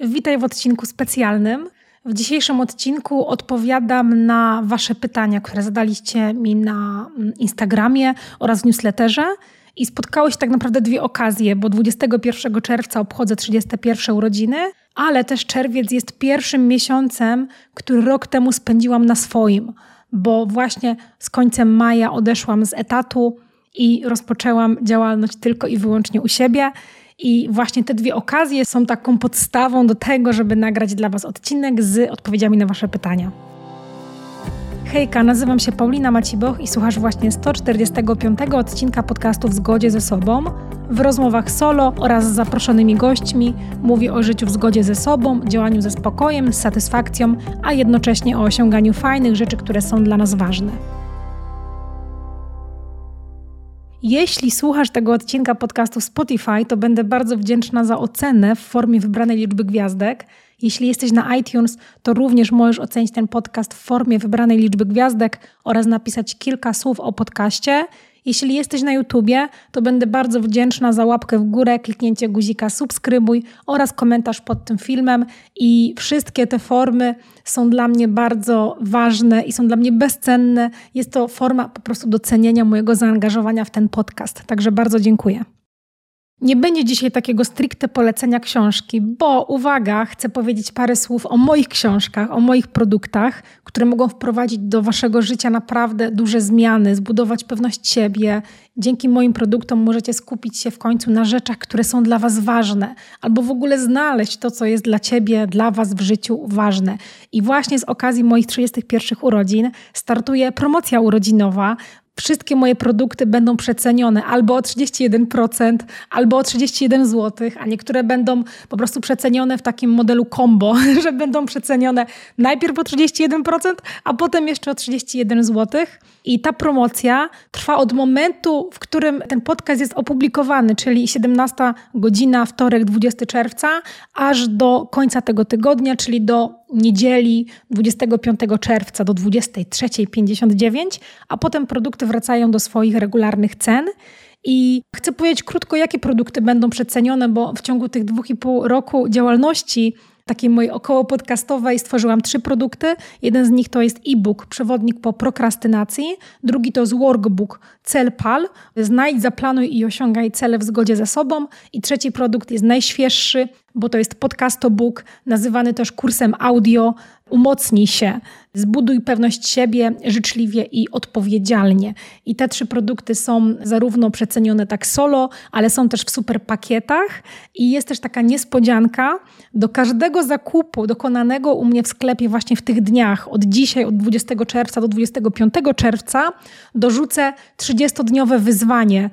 Witaj w odcinku specjalnym. W dzisiejszym odcinku odpowiadam na Wasze pytania, które zadaliście mi na mm, Instagramie oraz w newsletterze. I spotkały się tak naprawdę dwie okazje, bo 21 czerwca obchodzę 31 urodziny, ale też czerwiec jest pierwszym miesiącem, który rok temu spędziłam na swoim, bo właśnie z końcem maja odeszłam z etatu i rozpoczęłam działalność tylko i wyłącznie u siebie. I właśnie te dwie okazje są taką podstawą do tego, żeby nagrać dla Was odcinek z odpowiedziami na Wasze pytania. Hejka, nazywam się Paulina Maciboch i słuchasz właśnie 145 odcinka podcastu W zgodzie ze sobą. W rozmowach solo oraz z zaproszonymi gośćmi mówię o życiu w zgodzie ze sobą, działaniu ze spokojem, z satysfakcją, a jednocześnie o osiąganiu fajnych rzeczy, które są dla nas ważne. Jeśli słuchasz tego odcinka podcastu Spotify, to będę bardzo wdzięczna za ocenę w formie wybranej liczby gwiazdek. Jeśli jesteś na iTunes, to również możesz ocenić ten podcast w formie wybranej liczby gwiazdek oraz napisać kilka słów o podcaście. Jeśli jesteś na YouTubie, to będę bardzo wdzięczna za łapkę w górę, kliknięcie guzika subskrybuj oraz komentarz pod tym filmem. I wszystkie te formy są dla mnie bardzo ważne i są dla mnie bezcenne. Jest to forma po prostu docenienia mojego zaangażowania w ten podcast. Także bardzo dziękuję. Nie będzie dzisiaj takiego stricte polecenia książki, bo uwaga, chcę powiedzieć parę słów o moich książkach, o moich produktach, które mogą wprowadzić do waszego życia naprawdę duże zmiany, zbudować pewność siebie. Dzięki moim produktom możecie skupić się w końcu na rzeczach, które są dla was ważne, albo w ogóle znaleźć to, co jest dla ciebie, dla was w życiu ważne. I właśnie z okazji moich 31 urodzin startuje promocja urodzinowa, wszystkie moje produkty będą przecenione albo o 31%, albo o 31 zł, a niektóre będą po prostu przecenione w takim modelu combo, że będą przecenione najpierw o 31%, a potem jeszcze o 31 zł. I ta promocja trwa od momentu, w którym ten podcast jest opublikowany, czyli 17 godzina, wtorek, 20 czerwca, aż do końca tego tygodnia, czyli do niedzieli 25 czerwca do 23.59, a potem produkty wracają do swoich regularnych cen. I chcę powiedzieć krótko, jakie produkty będą przecenione, bo w ciągu tych dwóch i pół roku działalności takiej mojej około podcastowej stworzyłam trzy produkty. Jeden z nich to jest e-book, przewodnik po prokrastynacji. Drugi to jest workbook, cel PAL, znajdź, zaplanuj i osiągaj cele w zgodzie ze sobą. I trzeci produkt jest najświeższy, bo to jest podcastobook, nazywany też kursem audio. Umocnij się, zbuduj pewność siebie życzliwie i odpowiedzialnie. I te trzy produkty są zarówno przecenione tak solo, ale są też w super pakietach. I jest też taka niespodzianka. Do każdego zakupu dokonanego u mnie w sklepie właśnie w tych dniach, od dzisiaj, od 20 czerwca do 25 czerwca, dorzucę 30-dniowe wyzwanie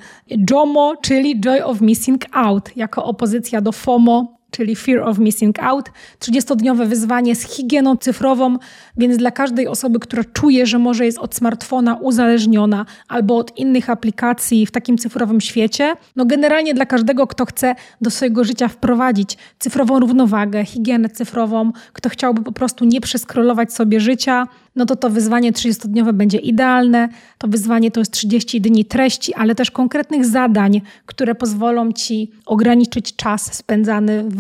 JOMO, czyli Joy of Missing Out, jako opozycja do FOMO, czyli Fear of Missing Out. 30-dniowe wyzwanie z higieną cyfrową, więc dla każdej osoby, która czuje, że może jest od smartfona uzależniona albo od innych aplikacji w takim cyfrowym świecie, no generalnie dla każdego, kto chce do swojego życia wprowadzić cyfrową równowagę, higienę cyfrową, kto chciałby po prostu nie przeskrolować sobie życia, no to to wyzwanie 30-dniowe będzie idealne. To wyzwanie to jest 30 dni treści, ale też konkretnych zadań, które pozwolą Ci ograniczyć czas spędzany w,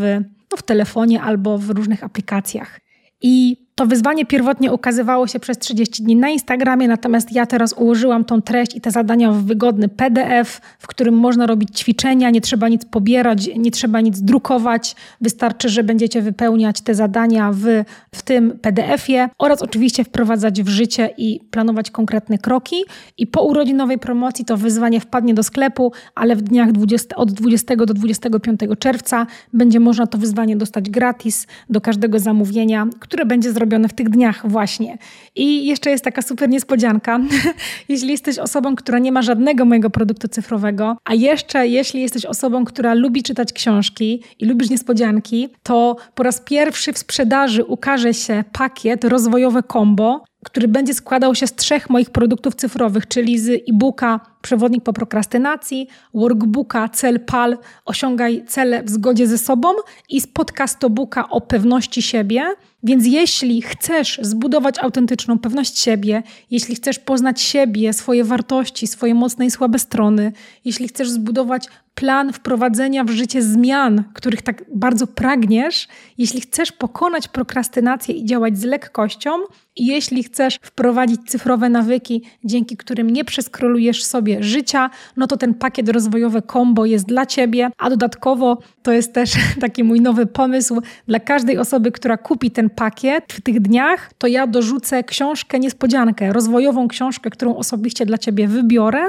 no, w telefonie albo w różnych aplikacjach. I to wyzwanie pierwotnie ukazywało się przez 30 dni na Instagramie, natomiast ja teraz ułożyłam tą treść i te zadania w wygodny PDF, w którym można robić ćwiczenia, nie trzeba nic pobierać, nie trzeba nic drukować, wystarczy, że będziecie wypełniać te zadania w, w tym PDF-ie oraz oczywiście wprowadzać w życie i planować konkretne kroki. I po urodzinowej promocji to wyzwanie wpadnie do sklepu, ale w dniach 20, od 20 do 25 czerwca będzie można to wyzwanie dostać gratis do każdego zamówienia, które będzie zrobione w tych dniach właśnie. I jeszcze jest taka super niespodzianka. jeśli jesteś osobą, która nie ma żadnego mojego produktu cyfrowego, a jeszcze jeśli jesteś osobą, która lubi czytać książki i lubisz niespodzianki, to po raz pierwszy w sprzedaży ukaże się pakiet rozwojowe combo, który będzie składał się z trzech moich produktów cyfrowych, czyli z e-booka przewodnik po prokrastynacji, workbooka Cel PAL Osiągaj cele w zgodzie ze sobą i z podcastobooka o pewności siebie. Więc jeśli chcesz zbudować autentyczną pewność siebie, jeśli chcesz poznać siebie, swoje wartości, swoje mocne i słabe strony, jeśli chcesz zbudować plan wprowadzenia w życie zmian, których tak bardzo pragniesz, jeśli chcesz pokonać prokrastynację i działać z lekkością, i jeśli chcesz wprowadzić cyfrowe nawyki, dzięki którym nie przeskrolujesz sobie życia, no to ten pakiet rozwojowy combo jest dla Ciebie, a dodatkowo to jest też taki mój nowy pomysł dla każdej osoby, która kupi ten pakiet w tych dniach, to ja dorzucę książkę niespodziankę, rozwojową książkę, którą osobiście dla Ciebie wybiorę.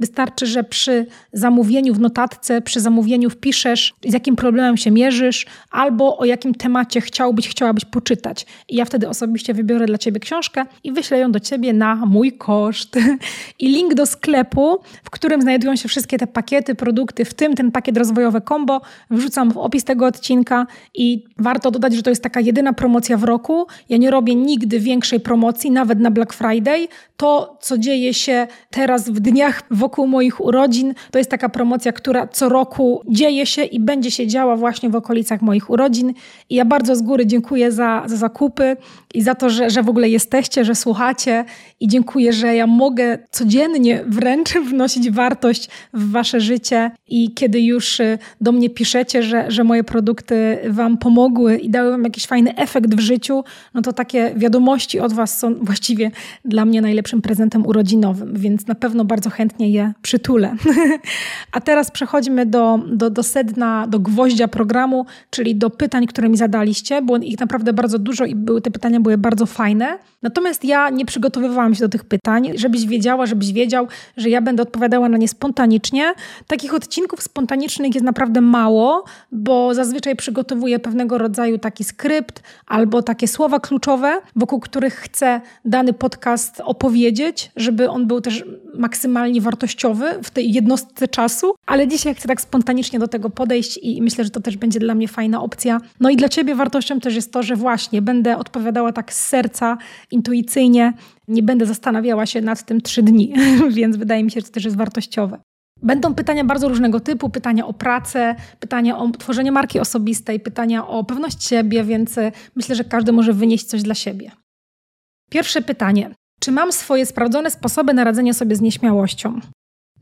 Wystarczy, że przy zamówieniu w notatce, przy zamówieniu wpiszesz, z jakim problemem się mierzysz, albo o jakim temacie chciałbyś, chciałabyś poczytać. I ja wtedy osobiście wybiorę dla Ciebie książkę i wyślę ją do Ciebie na mój koszt. I link do sklepu, w którym znajdują się wszystkie te pakiety, produkty, w tym ten pakiet rozwojowy combo, wrzucam w opis tego odcinka i warto dodać, że to jest taka jedyna promocja w roku. Ja nie robię nigdy większej promocji, nawet na Black Friday. To, co dzieje się teraz w dniach wokół moich urodzin, to jest taka promocja, która co roku dzieje się i będzie się działa właśnie w okolicach moich urodzin. I ja bardzo z góry dziękuję za, za zakupy i za to, że, że w ogóle jesteście, że słuchacie i dziękuję, że ja mogę codziennie wręcz wnosić wartość w wasze życie i kiedy już y, do mnie piszecie, że, że moje produkty wam pomogły i dały wam jakiś fajny efekt w życiu, no to takie wiadomości od was są właściwie dla mnie najlepszym prezentem urodzinowym, więc na pewno bardzo chętnie je przytulę. A teraz przechodzimy do, do, do sedna, do gwoździa programu, czyli do pytań, które mi zadaliście. Było ich naprawdę bardzo dużo i były te pytania były bardzo fajne. Natomiast ja nie przygotowywałam się do tych pytań, żebyś wiedziała, żebyś wiedział, że ja będę odpowiadała na nie spontanicznie. Takich odcinków spontanicznych jest naprawdę mało, bo zazwyczaj przygotowuję pewnego rodzaju taki skrypt albo takie słowa kluczowe, wokół których chcę dany podcast opowiedzieć, żeby on był też maksymalnie wartościowy w tej jednostce czasu. Ale dzisiaj chcę tak spontanicznie do tego podejść i myślę, że to też będzie dla mnie fajna opcja. No i dla Ciebie wartością też jest to, że właśnie będę odpowiadała tak z serca intuicyjnie, nie będę zastanawiała się nad tym trzy dni, więc wydaje mi się, że to też jest wartościowe. Będą pytania bardzo różnego typu, pytania o pracę, pytania o tworzenie marki osobistej, pytania o pewność siebie, więc e, myślę, że każdy może wynieść coś dla siebie. Pierwsze pytanie. Czy mam swoje sprawdzone sposoby na radzenie sobie z nieśmiałością?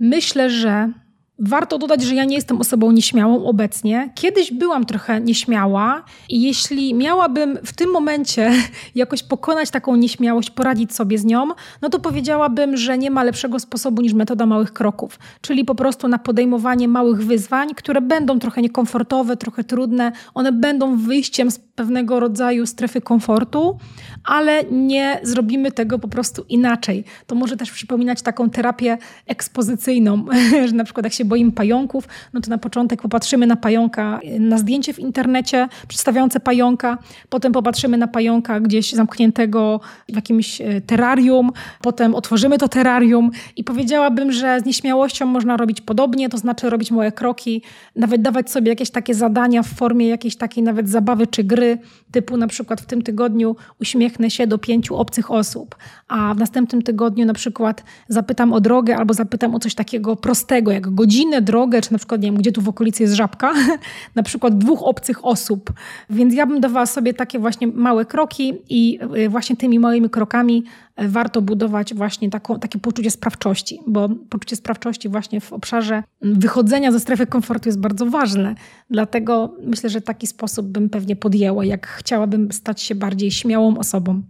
Myślę, że Warto dodać, że ja nie jestem osobą nieśmiałą obecnie. Kiedyś byłam trochę nieśmiała i jeśli miałabym w tym momencie jakoś pokonać taką nieśmiałość, poradzić sobie z nią, no to powiedziałabym, że nie ma lepszego sposobu niż metoda małych kroków, czyli po prostu na podejmowanie małych wyzwań, które będą trochę niekomfortowe, trochę trudne, one będą wyjściem z pewnego rodzaju strefy komfortu, ale nie zrobimy tego po prostu inaczej. To może też przypominać taką terapię ekspozycyjną, że na przykład jak się boimy pająków, no to na początek popatrzymy na pająka, na zdjęcie w internecie przedstawiające pająka, potem popatrzymy na pająka gdzieś zamkniętego w jakimś e, terrarium, potem otworzymy to terrarium i powiedziałabym, że z nieśmiałością można robić podobnie, to znaczy robić małe kroki, nawet dawać sobie jakieś takie zadania w formie jakiejś takiej nawet zabawy czy gry, typu na przykład w tym tygodniu uśmiechnę się do pięciu obcych osób, a w następnym tygodniu na przykład zapytam o drogę albo zapytam o coś takiego prostego, jak godzinę, drogę, czy na przykład nie wiem, gdzie tu w okolicy jest żabka, na przykład dwóch obcych osób. Więc ja bym dawała sobie takie właśnie małe kroki i y, właśnie tymi małymi krokami y, warto budować właśnie taką, takie poczucie sprawczości, bo poczucie sprawczości właśnie w obszarze wychodzenia ze strefy komfortu jest bardzo ważne. Dlatego myślę, że taki sposób bym pewnie podjęła, jak chciałabym stać się bardziej śmiałą osobą.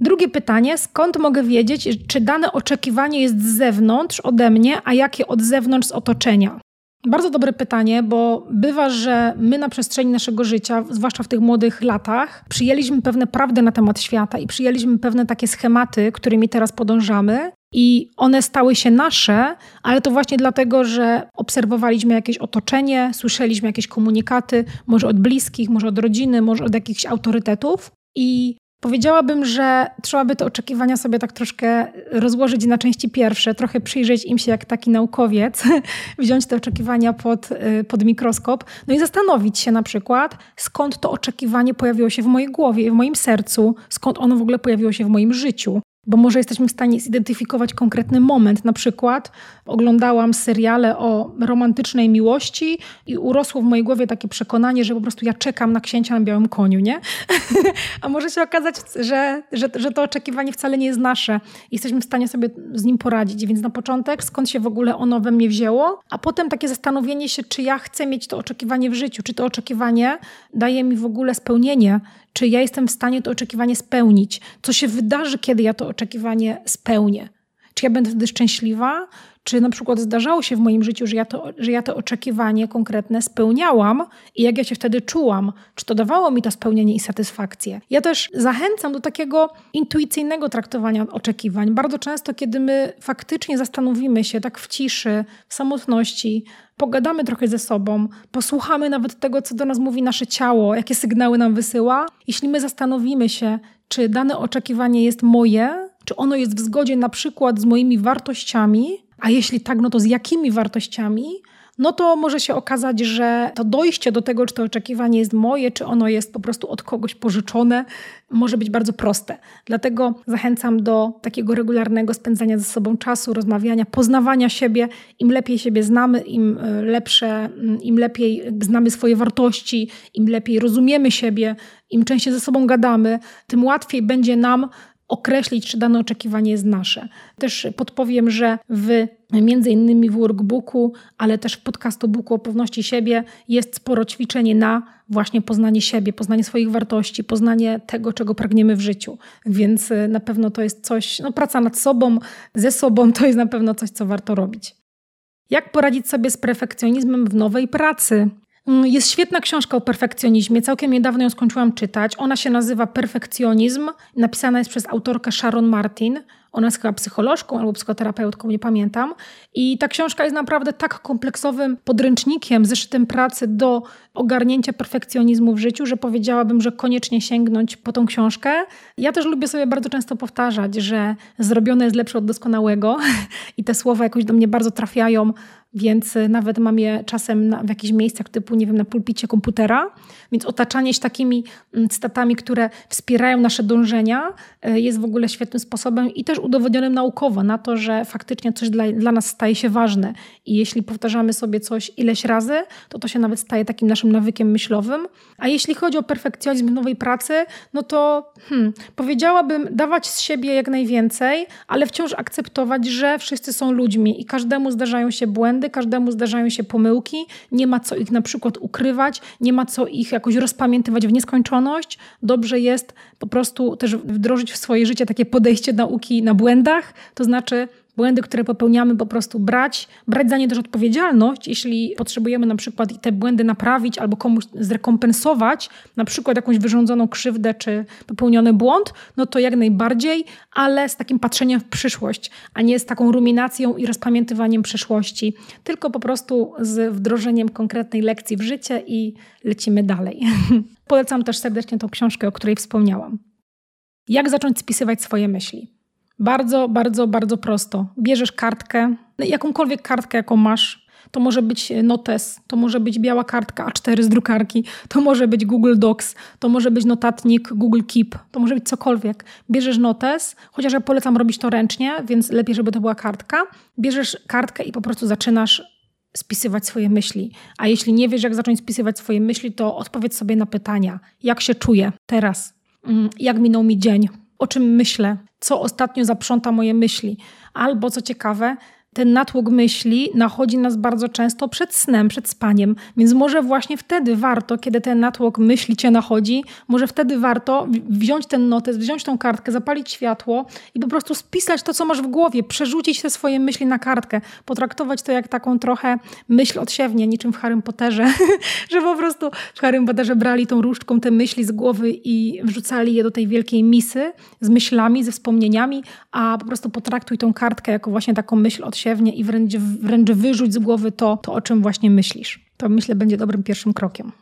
Drugie pytanie, skąd mogę wiedzieć, czy dane oczekiwanie jest z zewnątrz ode mnie, a jakie od zewnątrz z otoczenia? Bardzo dobre pytanie, bo bywa, że my na przestrzeni naszego życia, zwłaszcza w tych młodych latach, przyjęliśmy pewne prawdy na temat świata i przyjęliśmy pewne takie schematy, którymi teraz podążamy. I one stały się nasze, ale to właśnie dlatego, że obserwowaliśmy jakieś otoczenie, słyszeliśmy jakieś komunikaty, może od bliskich, może od rodziny, może od jakichś autorytetów. I Powiedziałabym, że trzeba by te oczekiwania sobie tak troszkę rozłożyć na części pierwsze, trochę przyjrzeć im się jak taki naukowiec, wziąć te oczekiwania pod, y, pod mikroskop, no i zastanowić się na przykład, skąd to oczekiwanie pojawiło się w mojej głowie, w moim sercu, skąd ono w ogóle pojawiło się w moim życiu. Bo może jesteśmy w stanie zidentyfikować konkretny moment. Na przykład oglądałam seriale o romantycznej miłości i urosło w mojej głowie takie przekonanie, że po prostu ja czekam na księcia na białym koniu, nie? A może się okazać, że, że, że to oczekiwanie wcale nie jest nasze. Jesteśmy w stanie sobie z nim poradzić. Więc na początek, skąd się w ogóle ono we mnie wzięło, a potem takie zastanowienie się, czy ja chcę mieć to oczekiwanie w życiu, czy to oczekiwanie daje mi w ogóle spełnienie, czy ja jestem w stanie to oczekiwanie spełnić, co się wydarzy, kiedy ja to oczekiwanie spełnię. Czy ja będę wtedy szczęśliwa, czy na przykład zdarzało się w moim życiu, że ja, to, że ja to oczekiwanie konkretne spełniałam i jak ja się wtedy czułam? Czy to dawało mi to spełnienie i satysfakcję? Ja też zachęcam do takiego intuicyjnego traktowania oczekiwań. Bardzo często, kiedy my faktycznie zastanowimy się tak w ciszy, w samotności, pogadamy trochę ze sobą, posłuchamy nawet tego, co do nas mówi nasze ciało, jakie sygnały nam wysyła, jeśli my zastanowimy się, czy dane oczekiwanie jest moje, czy ono jest w zgodzie na przykład z moimi wartościami, a jeśli tak, no to z jakimi wartościami? No to może się okazać, że to dojście do tego, czy to oczekiwanie jest moje, czy ono jest po prostu od kogoś pożyczone, może być bardzo proste. Dlatego zachęcam do takiego regularnego spędzania ze sobą czasu, rozmawiania, poznawania siebie. Im lepiej siebie znamy, im e, lepsze, mm, im lepiej znamy swoje wartości, im lepiej rozumiemy siebie, im częściej ze sobą gadamy, tym łatwiej będzie nam określić, czy dane oczekiwanie jest nasze. Też podpowiem, że w między innymi w workbooku, ale też w podcastobooku o pewności siebie jest sporo ćwiczeń na właśnie poznanie siebie, poznanie swoich wartości, poznanie tego, czego pragniemy w życiu. Więc y, na pewno to jest coś, no praca nad sobą, ze sobą to jest na pewno coś, co warto robić. Jak poradzić sobie z perfekcjonizmem w nowej pracy? Mm, jest świetna książka o perfekcjonizmie. Całkiem niedawno ją skończyłam czytać. Ona się nazywa Perfekcjonizm. Napisana jest przez autorkę Sharon Martin. Ona jest chyba psycholożką albo psychoterapeutką, nie pamiętam. I ta książka jest naprawdę tak kompleksowym podręcznikiem, zeszytem pracy do ogarnięcia perfekcjonizmu w życiu, że powiedziałabym, że koniecznie sięgnąć po tą książkę. Ja też lubię sobie bardzo często powtarzać, że zrobione jest lepsze od doskonałego i te słowa jakoś do mnie bardzo trafiają więc y, nawet mam je czasem na, w jakichś miejscach typu, nie wiem, na pulpicie komputera, więc otaczanie się takimi mm, cytatami, które wspierają nasze dążenia y, jest w ogóle świetnym sposobem i też udowodnionym naukowo na to, że faktycznie coś dla, dla nas staje się ważne i jeśli powtarzamy sobie coś ileś razy, to to się nawet staje takim naszym nawykiem myślowym. A jeśli chodzi o perfekcjonizm nowej pracy, no to hmm, powiedziałabym dawać z siebie jak najwięcej, ale wciąż akceptować, że wszyscy są ludźmi i każdemu zdarzają się błędy, błędy, każdemu zdarzają się pomyłki, nie ma co ich na przykład ukrywać, nie ma co ich jakoś rozpamiętywać w nieskończoność. Dobrze jest po prostu też wdrożyć w swoje życie takie podejście nauki na błędach, to znaczy błędy, które popełniamy, po prostu brać, brać za nie też odpowiedzialność, jeśli potrzebujemy na przykład te błędy naprawić albo komuś zrekompensować, na przykład jakąś wyrządzoną krzywdę czy popełniony błąd, no to jak najbardziej, ale z takim patrzeniem w przyszłość, a nie z taką ruminacją i rozpamiętywaniem przeszłości, tylko po prostu z wdrożeniem konkretnej lekcji w życie i lecimy dalej. Polecam też serdecznie tą książkę, o której wspomniałam. Jak zacząć spisywać swoje myśli? Bardzo, bardzo, bardzo prosto. Bierzesz kartkę, jakąkolwiek kartkę, jaką masz. To może być notes, to może być biała kartka A4 z drukarki, to może być Google Docs, to może być notatnik Google Keep, to może być cokolwiek. Bierzesz notes, chociaż ja polecam robić to ręcznie, więc lepiej, żeby to była kartka. Bierzesz kartkę i po prostu zaczynasz spisywać swoje myśli. A jeśli nie wiesz, jak zacząć spisywać swoje myśli, to odpowiedz sobie na pytania. Jak się czuję teraz? Mm, jak minął mi dzień? O czym myślę? co ostatnio zaprząta moje myśli. Albo co ciekawe, ten natłok myśli nachodzi nas bardzo często przed snem, przed spaniem, więc może właśnie wtedy warto, kiedy ten natłok myśli cię nachodzi, może wtedy warto wziąć ten notes, wziąć tą kartkę, zapalić światło i po prostu spisać to, co masz w głowie, przerzucić te swoje myśli na kartkę, potraktować to jak taką trochę myśl odsiewnie, niczym w Harrym Potterze, że po prostu w Harrym Potterze brali tą różdżką te myśli z głowy i wrzucali je do tej wielkiej misy z myślami, ze wspomnieniami, a po prostu potraktuj tą kartkę jako właśnie taką myśl odsiewnie i wręcz, wręcz wyrzuć z głowy to, to, o czym właśnie myślisz. To myślę będzie dobrym pierwszym krokiem.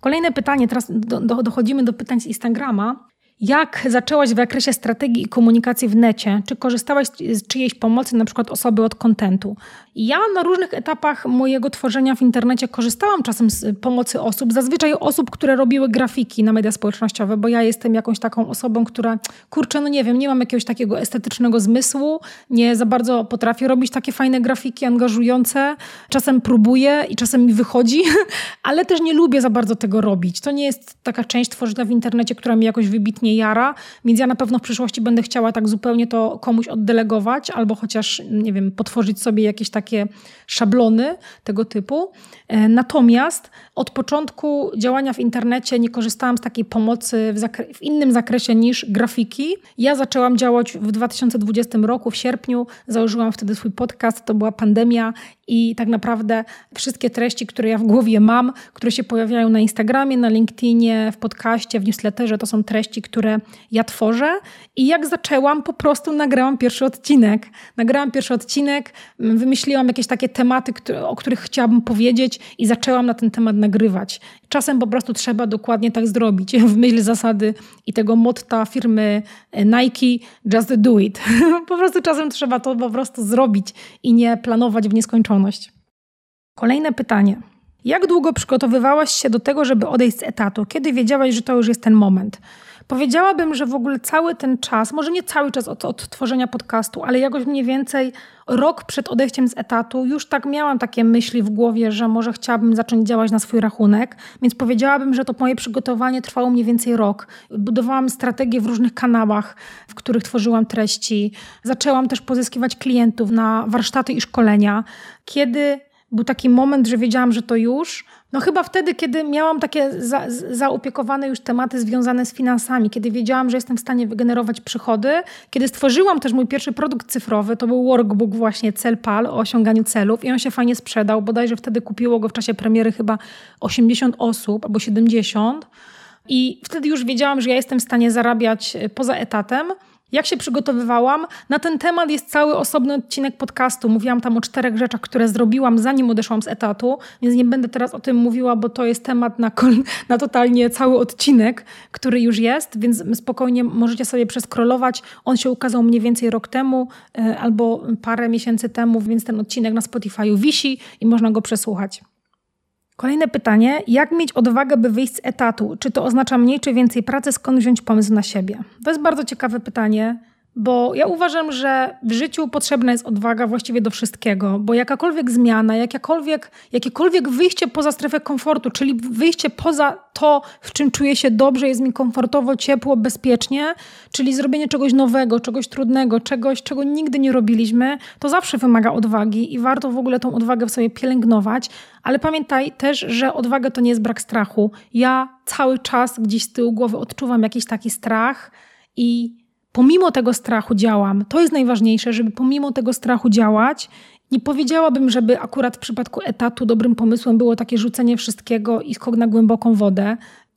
Kolejne pytanie, teraz do, do, dochodzimy do pytań z Instagrama. Jak zaczęłaś w zakresie strategii i komunikacji w necie? Czy korzystałaś z czyjejś pomocy, na przykład osoby od kontentu? Ja na różnych etapach mojego tworzenia w internecie korzystałam czasem z pomocy osób, zazwyczaj osób, które robiły grafiki na media społecznościowe, bo ja jestem jakąś taką osobą, która, kurczę, no nie wiem, nie mam jakiegoś takiego estetycznego zmysłu, nie za bardzo potrafię robić takie fajne grafiki, angażujące. Czasem próbuję i czasem mi wychodzi, ale też nie lubię za bardzo tego robić. To nie jest taka część tworzenia w internecie, która mi jakoś wybitnie jara, więc ja na pewno w przyszłości będę chciała tak zupełnie to komuś oddelegować, albo chociaż, nie wiem, potworzyć sobie jakieś takie szablony tego typu. E, natomiast od początku działania w internecie nie korzystałam z takiej pomocy w, w, innym zakresie niż grafiki. Ja zaczęłam działać w 2020 roku, w sierpniu. Założyłam wtedy swój podcast, to była pandemia i tak naprawdę wszystkie treści, które ja w głowie mam, które się pojawiają na Instagramie, na LinkedInie, w podcaście, w newsletterze, to są treści, które ja tworzę. I jak zaczęłam, po prostu nagrałam pierwszy odcinek. Nagrałam pierwszy odcinek, wymyśliłam jakieś takie tematy, o których chciałabym powiedzieć i zaczęłam na ten temat nagrywać. Czasem po prostu trzeba dokładnie tak zrobić, w myśl zasady i tego motta firmy e, Nike, just do it. po prostu czasem trzeba to po prostu zrobić i nie planować w nieskończoność. Kolejne pytanie. Jak długo przygotowywałaś się do tego, żeby odejść z etatu? Kiedy wiedziałaś, że to już jest ten moment? Powiedziałabym, że w ogóle cały ten czas, może nie cały czas od, od tworzenia podcastu, ale jakoś mniej więcej rok przed odejściem z etatu już tak miałam takie myśli w głowie, że może chciałabym zacząć działać na swój rachunek, więc powiedziałabym, że to moje przygotowanie trwało mniej więcej rok. Budowałam strategię w różnych kanałach, w których tworzyłam treści. Zaczęłam też pozyskiwać klientów na warsztaty i szkolenia. Kiedy był taki moment, że wiedziałam, że to już. No chyba wtedy, kiedy miałam takie za, zaopiekowane już tematy związane z finansami, kiedy wiedziałam, że jestem w stanie wygenerować przychody, kiedy stworzyłam też mój pierwszy produkt cyfrowy, to był workbook właśnie Cel.pal o osiąganiu celów i on się fajnie sprzedał, bodajże wtedy kupiło go w czasie premiery chyba 80 osób albo 70 i wtedy już wiedziałam, że ja jestem w stanie zarabiać poza etatem, jak się przygotowywałam? Na ten temat jest cały osobny odcinek podcastu. Mówiłam tam o czterech rzeczach, które zrobiłam zanim odeszłam z etatu, więc nie będę teraz o tym mówiła, bo to jest temat na, na totalnie cały odcinek, który już jest, więc spokojnie możecie sobie przeskrolować. On się ukazał mniej więcej rok temu e, albo parę miesięcy temu, więc ten odcinek na Spotify wisi i można go przesłuchać. Kolejne pytanie. Jak mieć odwagę, by wyjść z etatu? Czy to oznacza mniej czy więcej pracy? Skąd wziąć pomysł na siebie? To jest bardzo ciekawe pytanie. Bo ja uważam, że w życiu potrzebna jest odwaga właściwie do wszystkiego, bo jakakolwiek zmiana, jakakolwiek, jakiekolwiek wyjście poza strefę komfortu, czyli wyjście poza to, w czym czuję się dobrze, jest mi komfortowo, ciepło, bezpiecznie, czyli zrobienie czegoś nowego, czegoś trudnego, czegoś, czego nigdy nie robiliśmy, to zawsze wymaga odwagi i warto w ogóle tą odwagę w sobie pielęgnować, ale pamiętaj też, że odwaga to nie jest brak strachu. Ja cały czas gdzieś z tyłu głowy odczuwam jakiś taki strach i pomimo tego strachu działam. To jest najważniejsze, żeby pomimo tego strachu działać. Nie powiedziałabym, żeby akurat w przypadku etatu dobrym pomysłem było takie rzucenie wszystkiego i skok na głęboką wodę.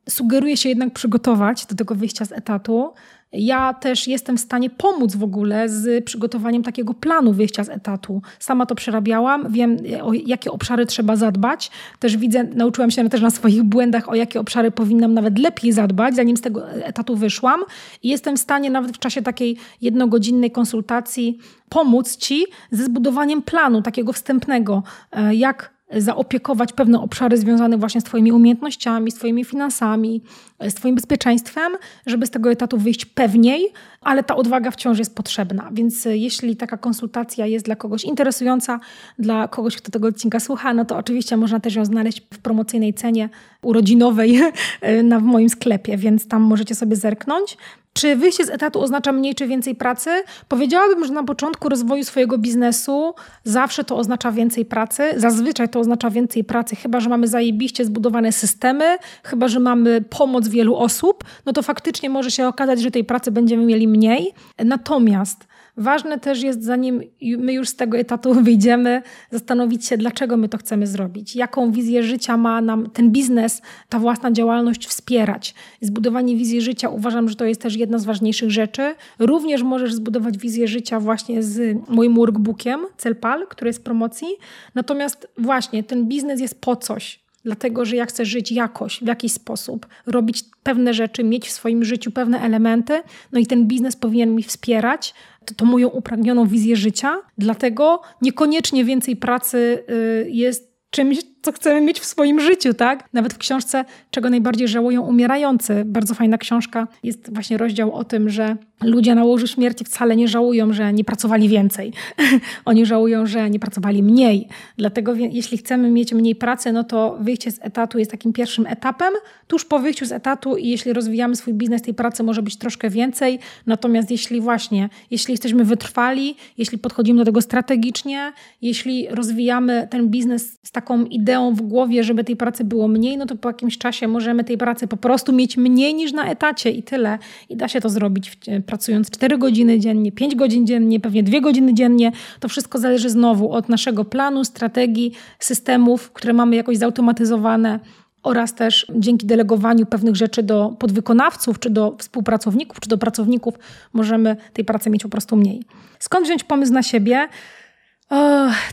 Sugeruję się jednak przygotować do tego wyjścia z etatu, ja też jestem w stanie pomóc w ogóle z przygotowaniem takiego planu wyjścia z etatu. Sama to przerabiałam, wiem o jakie obszary trzeba zadbać. Też widzę, nauczyłam się też na swoich błędach, o jakie obszary powinnam nawet lepiej zadbać, zanim z tego etatu wyszłam. I jestem w stanie nawet w czasie takiej jednogodzinnej konsultacji pomóc Ci ze zbudowaniem planu takiego wstępnego, e, jak zaopiekować pewne obszary związane właśnie z Twoimi umiejętnościami, z Twoimi finansami, z Twoim bezpieczeństwem, żeby z tego etatu wyjść pewniej, ale ta odwaga wciąż jest potrzebna. Więc e, jeśli taka konsultacja jest dla kogoś interesująca, dla kogoś, kto tego odcinka słucha, no to oczywiście można też ją znaleźć w promocyjnej cenie urodzinowej e, na, w moim sklepie, więc tam możecie sobie zerknąć. Czy wyjście z etatu oznacza mniej czy więcej pracy? Powiedziałabym, że na początku rozwoju swojego biznesu zawsze to oznacza więcej pracy. Zazwyczaj to oznacza więcej pracy, chyba że mamy zajebiście zbudowane systemy, chyba że mamy pomoc wielu osób, no to faktycznie może się okazać, że tej pracy będziemy mieli mniej. Natomiast Ważne też jest, zanim my już z tego etatu wyjdziemy, zastanowić się, dlaczego my to chcemy zrobić, jaką wizję życia ma nam ten biznes, ta własna działalność wspierać. Zbudowanie wizji życia uważam, że to jest też jedna z ważniejszych rzeczy. Również możesz zbudować wizję życia właśnie z moim workbookiem Celpal, który jest promocji. Natomiast właśnie ten biznes jest po coś dlatego że ja chcę żyć jakoś, w jakiś sposób, robić pewne rzeczy, mieć w swoim życiu pewne elementy, no i ten biznes powinien mi wspierać, to, to moją upragnioną wizję życia. Dlatego niekoniecznie więcej pracy y, jest czymś, co chcemy mieć w swoim życiu, tak? Nawet w książce Czego najbardziej żałują umierający, bardzo fajna książka, jest właśnie rozdział o tym, że ludzie na łożu śmierci wcale nie żałują, że nie pracowali więcej. Oni żałują, że nie pracowali mniej. Dlatego jeśli chcemy mieć mniej pracy, no to wyjście z etatu jest takim pierwszym etapem. Tuż po wyjściu z etatu i jeśli rozwijamy swój biznes, tej pracy może być troszkę więcej. Natomiast jeśli właśnie, jeśli jesteśmy wytrwali, jeśli podchodzimy do tego strategicznie, jeśli rozwijamy ten biznes z taką ideą w głowie, żeby tej pracy było mniej, no to po jakimś czasie możemy tej pracy po prostu mieć mniej niż na etacie i tyle. I da się to zrobić pracując 4 godziny dziennie, 5 godzin dziennie, pewnie 2 godziny dziennie. To wszystko zależy znowu od naszego planu, strategii, systemów, które mamy jakoś zautomatyzowane oraz też dzięki delegowaniu pewnych rzeczy do podwykonawców, czy do współpracowników, czy do pracowników, możemy tej pracy mieć po prostu mniej. Skąd wziąć pomysł na siebie?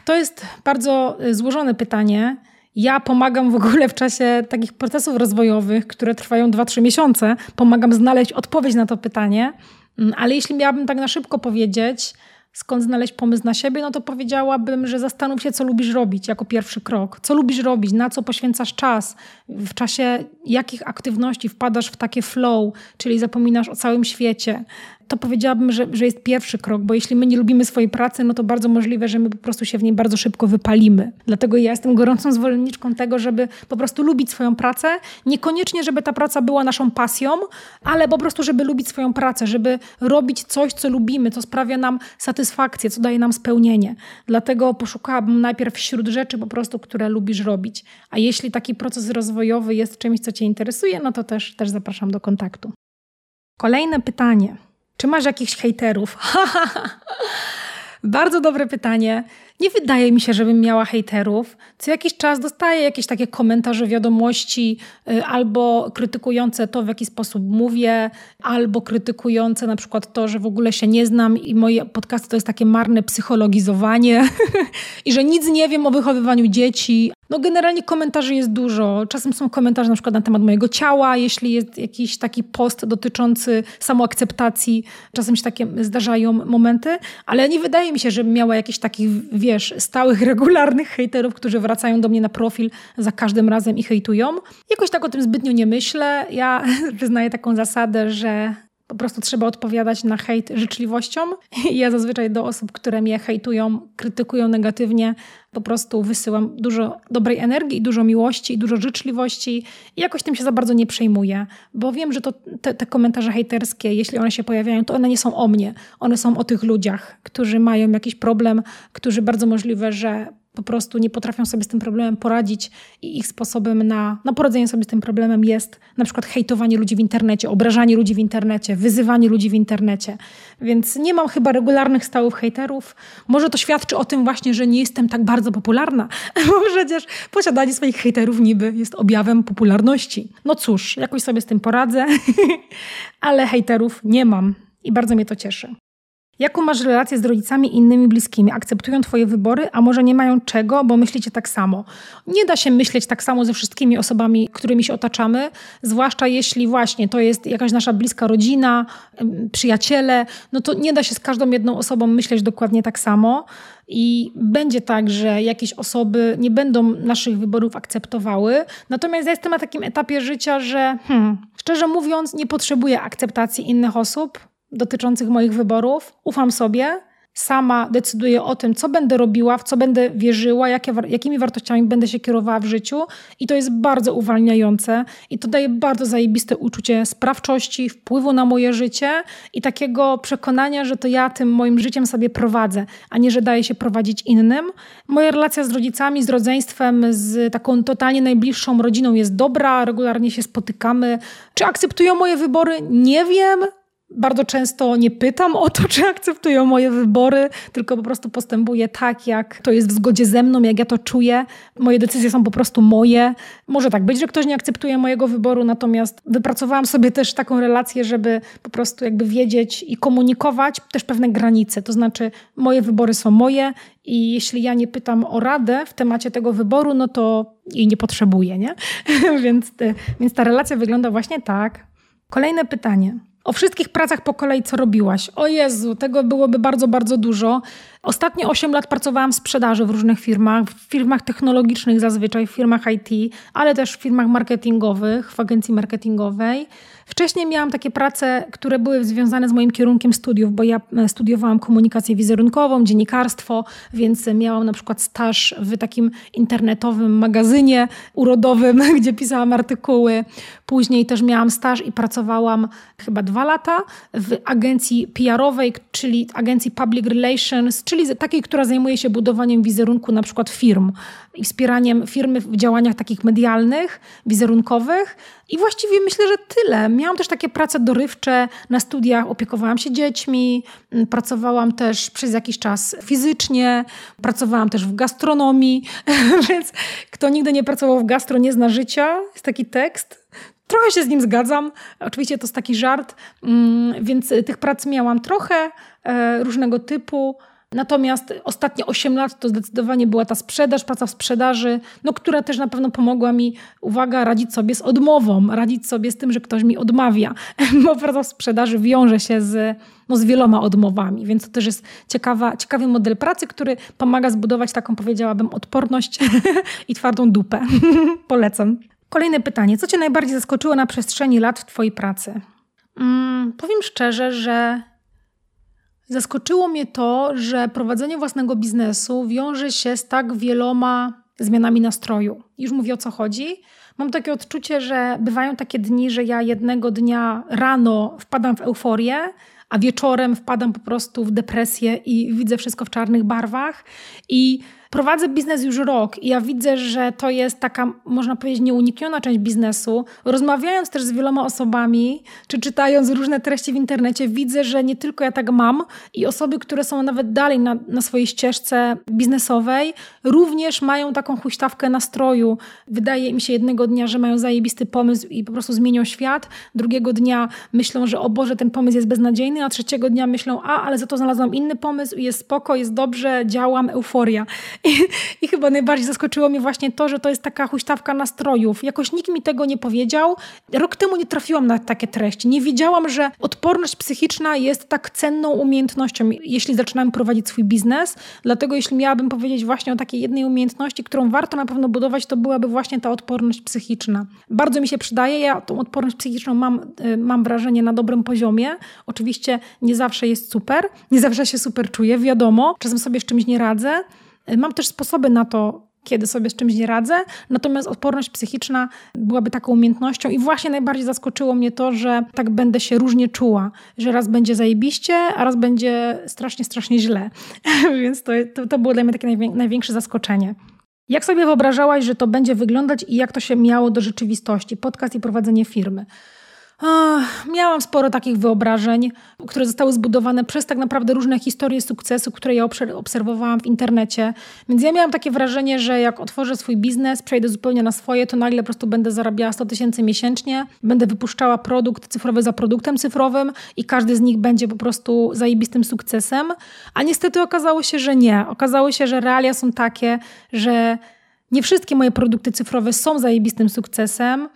To jest bardzo y, złożone pytanie. Ja pomagam w ogóle w czasie takich procesów rozwojowych, które trwają 2-3 miesiące, pomagam znaleźć odpowiedź na to pytanie. Mm, ale jeśli miałabym tak na szybko powiedzieć, skąd znaleźć pomysł na siebie, no to powiedziałabym, że zastanów się, co lubisz robić jako pierwszy krok. Co lubisz robić, na co poświęcasz czas, w czasie jakich aktywności wpadasz w takie flow, czyli zapominasz o całym świecie to powiedziałabym, że, że jest pierwszy krok, bo jeśli my nie lubimy swojej pracy, no to bardzo możliwe, że my po prostu się w niej bardzo szybko wypalimy. Dlatego ja jestem gorącą zwolenniczką tego, żeby po prostu lubić swoją pracę. Niekoniecznie, żeby ta praca była naszą pasją, ale po prostu, żeby lubić swoją pracę, żeby robić coś, co lubimy, co sprawia nam satysfakcję, co daje nam spełnienie. Dlatego poszukałabym najpierw wśród rzeczy po prostu, które lubisz robić. A jeśli taki proces rozwojowy jest czymś, co Cię interesuje, no to też, też zapraszam do kontaktu. Kolejne pytanie. Czy masz jakichś hejterów? Bardzo dobre pytanie. Nie wydaje mi się, żebym miała hejterów. Co jakiś czas dostaję jakieś takie komentarze, wiadomości, y, albo krytykujące to, w jaki sposób mówię, albo krytykujące na przykład to, że w ogóle się nie znam i moje podcasty to jest takie marne psychologizowanie i że nic nie wiem o wychowywaniu dzieci, no generalnie komentarzy jest dużo. Czasem są komentarze na przykład na temat mojego ciała, jeśli jest jakiś taki post dotyczący samoakceptacji. Czasem się takie zdarzają momenty, ale nie wydaje mi się, żebym miała jakichś takich, wiesz, stałych, regularnych hejterów, którzy wracają do mnie na profil za każdym razem i hejtują. Jakoś tak o tym zbytnio nie myślę. Ja wyznaję taką zasadę, że po prostu trzeba odpowiadać na hejt życzliwością. I ja zazwyczaj do osób, które mnie hejtują, krytykują negatywnie, po prostu wysyłam dużo dobrej energii, dużo miłości dużo życzliwości i jakoś tym się za bardzo nie przejmuję, bo wiem, że to te, te, komentarze hejterskie, jeśli one się pojawiają, to one nie są o mnie, one są o tych ludziach, którzy mają jakiś problem, którzy bardzo możliwe, że po prostu nie potrafią sobie z tym problemem poradzić i ich sposobem na, na poradzenie sobie z tym problemem jest na przykład hejtowanie ludzi w internecie, obrażanie ludzi w internecie, wyzywanie ludzi w internecie. Więc nie mam chyba regularnych stałych hejterów. Może to świadczy o tym właśnie, że nie jestem tak bardzo popularna, bo przecież posiadanie swoich hejterów niby jest objawem popularności. No cóż, jakoś sobie z tym poradzę, ale hejterów nie mam i bardzo mnie to cieszy. Jaką masz relację z rodzicami innymi bliskimi? Akceptują Twoje wybory, a może nie mają czego, bo myślicie tak samo? Nie da się myśleć tak samo ze wszystkimi osobami, którymi się otaczamy, zwłaszcza jeśli właśnie to jest jakaś nasza bliska rodzina, przyjaciele, no to nie da się z każdą jedną osobą myśleć dokładnie tak samo. I będzie tak, że jakieś osoby nie będą naszych wyborów akceptowały. Natomiast ja jestem na takim etapie życia, że hmm, szczerze mówiąc, nie potrzebuję akceptacji innych osób dotyczących moich wyborów. Ufam sobie, sama decyduję o tym, co będę robiła, w co będę wierzyła, jakie, jakimi wartościami będę się kierowała w życiu. I to jest bardzo uwalniające i to daje bardzo zajebiste uczucie sprawczości, wpływu na moje życie i takiego przekonania, że to ja tym moim życiem sobie prowadzę, a nie, że daje się prowadzić innym. Moja relacja z rodzicami, z rodzeństwem, z taką totalnie najbliższą rodziną jest dobra, regularnie się spotykamy. Czy akceptują moje wybory? Nie wiem bardzo często nie pytam o to, czy akceptują moje wybory, tylko po prostu postępuję tak, jak to jest w zgodzie ze mną, jak ja to czuję. Moje decyzje są po prostu moje. Może tak być, że ktoś nie akceptuje mojego wyboru, natomiast wypracowałam sobie też taką relację, żeby po prostu jakby wiedzieć i komunikować też pewne granice. To znaczy, moje wybory są moje i jeśli ja nie pytam o radę w temacie tego wyboru, no to jej nie potrzebuję, nie? więc, więc ta relacja wygląda właśnie tak. Kolejne pytanie. O wszystkich pracach po kolei, co robiłaś. O Jezu, tego byłoby bardzo, bardzo dużo. Ostatnie 8 lat pracowałam w sprzedaży w różnych firmach, w firmach technologicznych zazwyczaj, w firmach IT, ale też w firmach marketingowych, w agencji marketingowej. Wcześniej miałam takie prace, które były związane z moim kierunkiem studiów, bo ja e, studiowałam komunikację wizerunkową, dziennikarstwo, więc miałam na przykład staż w takim internetowym magazynie urodowym, gdzie pisałam artykuły. Później też miałam staż i pracowałam chyba dwa lata w agencji PR-owej, czyli agencji Public Relations, czyli takiej, która zajmuje się budowaniem wizerunku na przykład firm i wspieraniem firmy w działaniach takich medialnych, wizerunkowych. I właściwie myślę, że tyle. Miałam też takie prace dorywcze na studiach, opiekowałam się dziećmi, pracowałam też przez jakiś czas fizycznie, pracowałam też w gastronomii, więc kto nigdy nie pracował w gastro, nie zna życia. Jest taki tekst. Trochę się z nim zgadzam. Oczywiście to jest taki żart, więc tych prac miałam trochę e, różnego typu. Natomiast ostatnie 8 lat to zdecydowanie była ta sprzedaż, praca w sprzedaży, no, która też na pewno pomogła mi, uwaga, radzić sobie z odmową, radzić sobie z tym, że ktoś mi odmawia, bo praca w sprzedaży wiąże się z, no, z wieloma odmowami, więc to też jest ciekawa, ciekawy model pracy, który pomaga zbudować taką, powiedziałabym, odporność i twardą dupę. Polecam. Kolejne pytanie. Co Cię najbardziej zaskoczyło na przestrzeni lat w Twojej pracy? Mm, powiem szczerze, że Zaskoczyło mnie to, że prowadzenie własnego biznesu wiąże się z tak wieloma zmianami nastroju. Już mówię o co chodzi. Mam takie odczucie, że bywają takie dni, że ja jednego dnia rano wpadam w euforię, a wieczorem wpadam po prostu w depresję i widzę wszystko w czarnych barwach. I Prowadzę biznes już rok i ja widzę, że to jest taka, można powiedzieć, nieunikniona część biznesu. Rozmawiając też z wieloma osobami, czy czytając różne treści w internecie, widzę, że nie tylko ja tak mam i osoby, które są nawet dalej na, na swojej ścieżce biznesowej, również mają taką huśtawkę nastroju. Wydaje mi się jednego dnia, że mają zajebisty pomysł i po prostu zmienią świat. Drugiego dnia myślą, że o Boże, ten pomysł jest beznadziejny, a trzeciego dnia myślą, a, ale za to znalazłam inny pomysł i jest spoko, jest dobrze, działam, euforia. I, I, chyba najbardziej zaskoczyło mnie właśnie to, że to jest taka huśtawka nastrojów. Jakoś nikt mi tego nie powiedział. Rok temu nie trafiłam na takie treści. Nie wiedziałam, że odporność psychiczna jest tak cenną umiejętnością, jeśli zaczynam prowadzić swój biznes. Dlatego jeśli miałabym powiedzieć właśnie o takiej jednej umiejętności, którą warto na pewno budować, to byłaby właśnie ta odporność psychiczna. Bardzo mi się przydaje. Ja tą odporność psychiczną mam, y, mam wrażenie na dobrym poziomie. Oczywiście nie zawsze jest super, nie zawsze się super czuję, wiadomo. Czasem sobie z czymś nie radzę. Mam też sposoby na to, kiedy sobie z czymś nie radzę, natomiast odporność psychiczna byłaby taką umiejętnością i właśnie najbardziej zaskoczyło mnie to, że tak będę się różnie czuła, że raz będzie zajebiście, a raz będzie strasznie, strasznie źle. Więc to, to, to było dla mnie takie największe zaskoczenie. Jak sobie wyobrażałaś, że to będzie wyglądać i jak to się miało do rzeczywistości? Podcast i prowadzenie firmy. Miałam sporo takich wyobrażeń, które zostały zbudowane przez tak naprawdę różne historie sukcesu, które ja obserwowałam w internecie. Więc ja miałam takie wrażenie, że jak otworzę swój biznes, przejdę zupełnie na swoje, to nagle po prostu będę zarabiała 100 tysięcy miesięcznie, będę wypuszczała produkt cyfrowy za produktem cyfrowym i każdy z nich będzie po prostu zajebistym sukcesem. A niestety okazało się, że nie. Okazało się, że realia są takie, że nie wszystkie moje produkty cyfrowe są zajebistym sukcesem,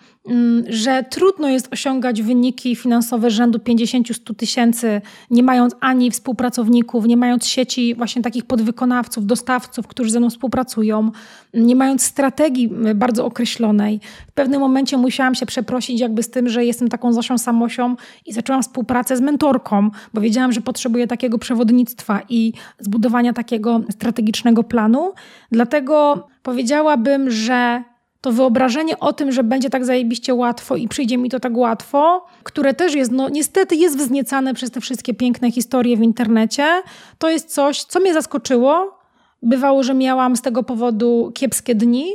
że trudno jest osiągać wyniki finansowe rzędu 50-100 tysięcy, nie mając ani współpracowników, nie mając sieci właśnie takich podwykonawców, dostawców, którzy ze mną współpracują, nie mając strategii bardzo określonej. W pewnym momencie musiałam się przeprosić jakby z tym, że jestem taką Zosią Samosią i zaczęłam współpracę z mentorką, bo wiedziałam, że potrzebuję takiego przewodnictwa i zbudowania takiego strategicznego planu. Dlatego powiedziałabym, że to wyobrażenie o tym, że będzie tak zajebiście łatwo i przyjdzie mi to tak łatwo, które też jest, no niestety jest wzniecane przez te wszystkie piękne historie w internecie, to jest coś, co mnie zaskoczyło. Bywało, że miałam z tego powodu kiepskie dni,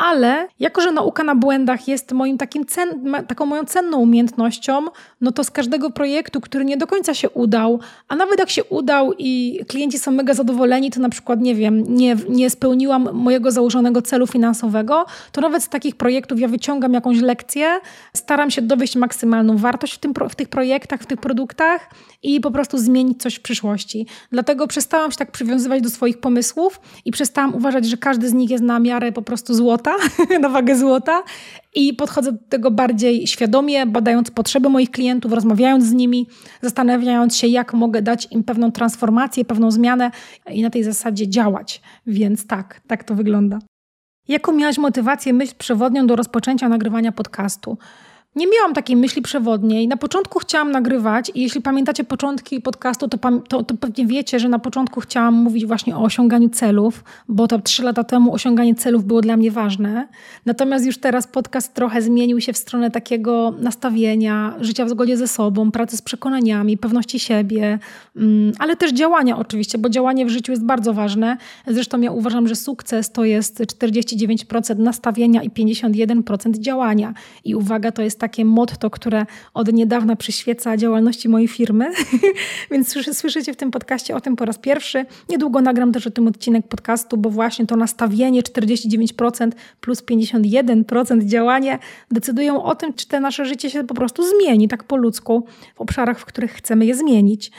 ale jako, że nauka na błędach jest moim takim cen, taką moją cenną umiejętnością, no to z każdego projektu, który nie do końca się udał, a nawet jak się udał i klienci są mega zadowoleni, to na przykład, nie wiem, nie, nie spełniłam mojego założonego celu finansowego, to nawet z takich projektów ja wyciągam jakąś lekcję, staram się dowieść maksymalną wartość w, tym, w tych projektach, w tych produktach i po prostu zmienić coś w przyszłości. Dlatego przestałam się tak przywiązywać do swoich pomysłów i przestałam uważać, że każdy z nich jest na miarę po prostu złota, na wagę złota i podchodzę do tego bardziej świadomie, badając potrzeby moich klientów, rozmawiając z nimi, zastanawiając się, jak mogę dać im pewną transformację, pewną zmianę i na tej zasadzie działać. Więc tak, tak to wygląda. Jaką miałaś motywację, myśl przewodnią do rozpoczęcia nagrywania podcastu? Nie miałam takiej myśli przewodniej. Na początku chciałam nagrywać i jeśli pamiętacie początki podcastu, to, to, to, pewnie wiecie, że na początku chciałam mówić właśnie o osiąganiu celów, bo to trzy lata temu osiąganie celów było dla mnie ważne. Natomiast już teraz podcast trochę zmienił się w stronę takiego nastawienia, życia w zgodzie ze sobą, pracy z przekonaniami, pewności siebie, mm, ale też działania oczywiście, bo działanie w życiu jest bardzo ważne. Zresztą ja uważam, że sukces to jest 49% nastawienia i 51% działania. I uwaga, to jest takie motto, które od niedawna przyświeca działalności mojej firmy, więc słyszycie w tym podcaście o tym po raz pierwszy. Niedługo nagram też o tym odcinek podcastu, bo właśnie to nastawienie 49% plus 51% działanie decydują o tym, czy te nasze życie się po prostu zmieni tak po ludzku w obszarach, w których chcemy je zmienić.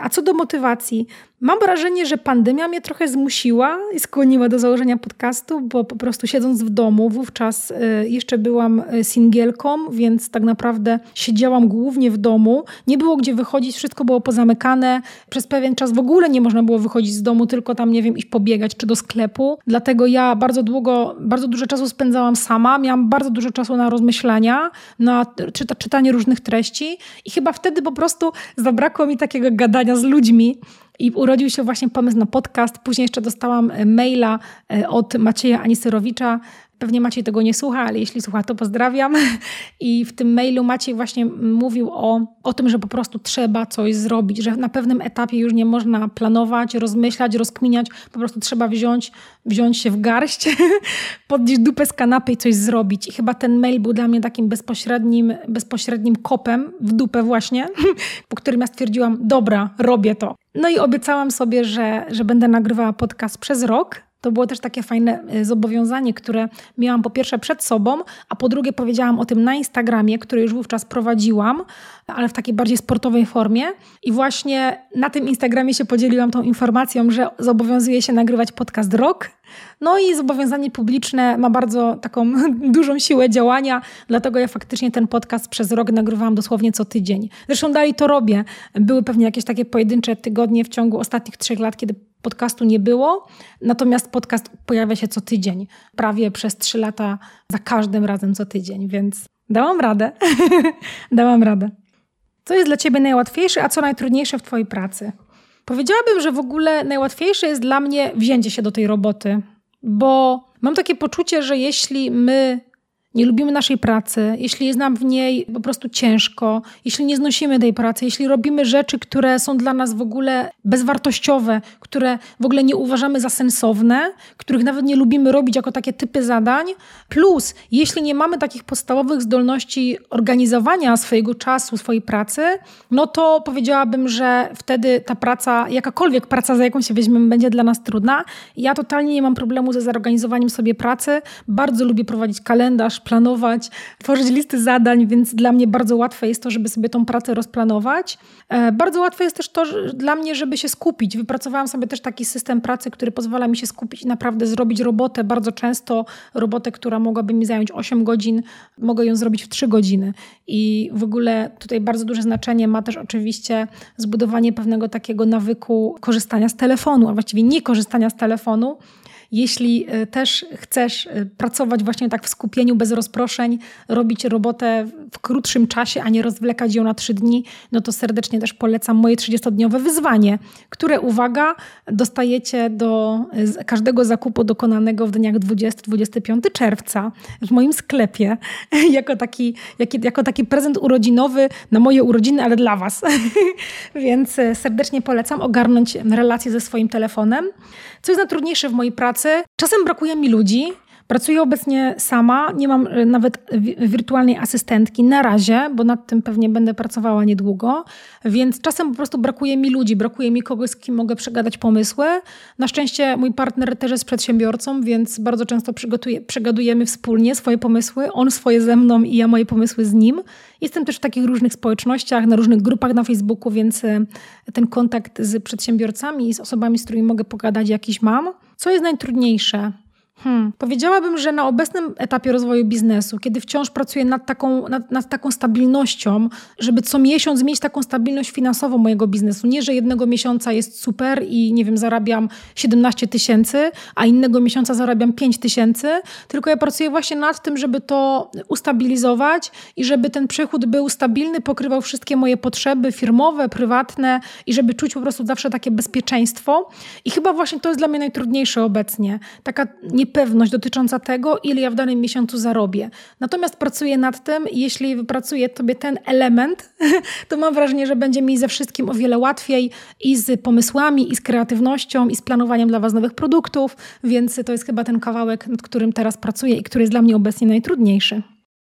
A co do motywacji, Mam wrażenie, że pandemia mnie trochę zmusiła i skłoniła do założenia podcastu, bo po prostu siedząc w domu, wówczas y, jeszcze byłam y, singielką, więc tak naprawdę siedziałam głównie w domu. Nie było gdzie wychodzić, wszystko było pozamykane. Przez pewien czas w ogóle nie można było wychodzić z domu, tylko tam, nie wiem, iść pobiegać czy do sklepu. Dlatego ja bardzo długo, bardzo dużo czasu spędzałam sama. Miałam bardzo dużo czasu na rozmyślania, na czyta, czytanie różnych treści i chyba wtedy po prostu zabrakło mi takiego gadania z ludźmi. I urodził się właśnie pomysł na podcast. Później jeszcze dostałam e, maila e, od Macieja Anisyrowicza. Pewnie Maciej tego nie słucha, ale jeśli słucha, to pozdrawiam. I w tym mailu Maciej właśnie mówił o, o tym, że po prostu trzeba coś zrobić, że na pewnym etapie już nie można planować, rozmyślać, rozkminiać, po prostu trzeba wziąć, wziąć się w garść, podnieść dupę z kanapy i coś zrobić. I chyba ten mail był dla mnie takim bezpośrednim, bezpośrednim kopem w dupę właśnie, po którym ja stwierdziłam, dobra, robię to. No i obiecałam sobie, że, że będę nagrywała podcast przez rok. To było też takie fajne e, zobowiązanie, które miałam po pierwsze przed sobą, a po drugie powiedziałam o tym na Instagramie, który już wówczas prowadziłam, ale w takiej bardziej sportowej formie. I właśnie na tym Instagramie się podzieliłam tą informacją, że zobowiązuję się nagrywać podcast rok. No i zobowiązanie publiczne ma bardzo taką dużą siłę działania, dlatego ja faktycznie ten podcast przez rok nagrywałam dosłownie co tydzień. Zresztą dalej to robię. Były pewnie jakieś takie pojedyncze tygodnie w ciągu ostatnich trzech lat, kiedy podcastu nie było, natomiast podcast pojawia się co tydzień, prawie przez trzy lata, za każdym razem co tydzień, więc dałam radę. dałam radę. Co jest dla Ciebie najłatwiejsze, a co najtrudniejsze w Twojej pracy? Powiedziałabym, że w ogóle najłatwiejsze jest dla mnie wzięcie się do tej roboty, bo mam takie poczucie, że jeśli my nie lubimy naszej pracy, jeśli jest nam w niej po prostu ciężko, jeśli nie znosimy tej pracy, jeśli robimy rzeczy, które są dla nas w ogóle bezwartościowe, które w ogóle nie uważamy za sensowne, których nawet nie lubimy robić jako takie typy zadań, plus jeśli nie mamy takich podstawowych zdolności organizowania swojego czasu, swojej pracy, no to powiedziałabym, że wtedy ta praca, jakakolwiek praca, za jaką się weźmiemy, będzie dla nas trudna. Ja totalnie nie mam problemu ze zorganizowaniem sobie pracy. Bardzo lubię prowadzić kalendarz, planować, tworzyć listy zadań, więc dla mnie bardzo łatwe jest to, żeby sobie tą pracę rozplanować. E, bardzo łatwe jest też to dla mnie, żeby się skupić. Wypracowałam sobie też taki system pracy, który pozwala mi się skupić i naprawdę zrobić robotę. Bardzo często robotę, która mogłaby mi zająć 8 godzin, mogę ją zrobić w 3 godziny. I w ogóle tutaj bardzo duże znaczenie ma też oczywiście zbudowanie pewnego takiego nawyku korzystania z telefonu, a właściwie nie korzystania z telefonu, jeśli e, też chcesz e, pracować właśnie tak w skupieniu, bez rozproszeń, robić robotę w krótszym czasie, a nie rozwlekać ją na trzy dni, no to serdecznie też polecam moje 30-dniowe wyzwanie, które, uwaga, dostajecie do każdego zakupu dokonanego w dniach 20-25 czerwca w moim sklepie jako taki, jako taki prezent urodzinowy na moje urodziny, ale dla Was. Więc e, serdecznie polecam ogarnąć relacje ze swoim telefonem. Co jest najtrudniejsze w mojej pracy? Czasem brakuje mi ludzi, Pracuję obecnie sama, nie mam y, nawet wirtualnej asystentki na razie, bo nad tym pewnie będę pracowała niedługo, więc czasem po prostu brakuje mi ludzi, brakuje mi kogoś, z kim mogę przegadać pomysły. Na szczęście mój partner też jest przedsiębiorcą, więc bardzo często przegadujemy wspólnie swoje pomysły, on swoje ze mną i ja moje pomysły z nim. Jestem też w takich różnych społecznościach, na różnych grupach na Facebooku, więc y, ten kontakt z przedsiębiorcami i z osobami, z którymi mogę pogadać, jakiś mam. Co jest najtrudniejsze? Hmm. Powiedziałabym, że na obecnym etapie rozwoju biznesu, kiedy wciąż pracuję nad taką, nad, nad, taką stabilnością, żeby co miesiąc mieć taką stabilność finansową mojego biznesu. Nie, że jednego miesiąca jest super i nie wiem, zarabiam 17 tysięcy, a innego miesiąca zarabiam 5 tysięcy, tylko ja pracuję właśnie nad tym, żeby to ustabilizować i żeby ten przychód był stabilny, pokrywał wszystkie moje potrzeby firmowe, prywatne i żeby czuć po prostu zawsze takie bezpieczeństwo. I chyba właśnie to jest dla mnie najtrudniejsze obecnie. Taka nie niepewność dotycząca tego, ile ja w danym miesiącu zarobię. Natomiast pracuję nad tym jeśli wypracuję sobie ten element, to mam wrażenie, że będzie mi ze wszystkim o wiele łatwiej i z pomysłami, i z kreatywnością, i z planowaniem dla Was nowych produktów, więc to jest chyba ten kawałek, nad którym teraz pracuję i który jest dla mnie obecnie najtrudniejszy.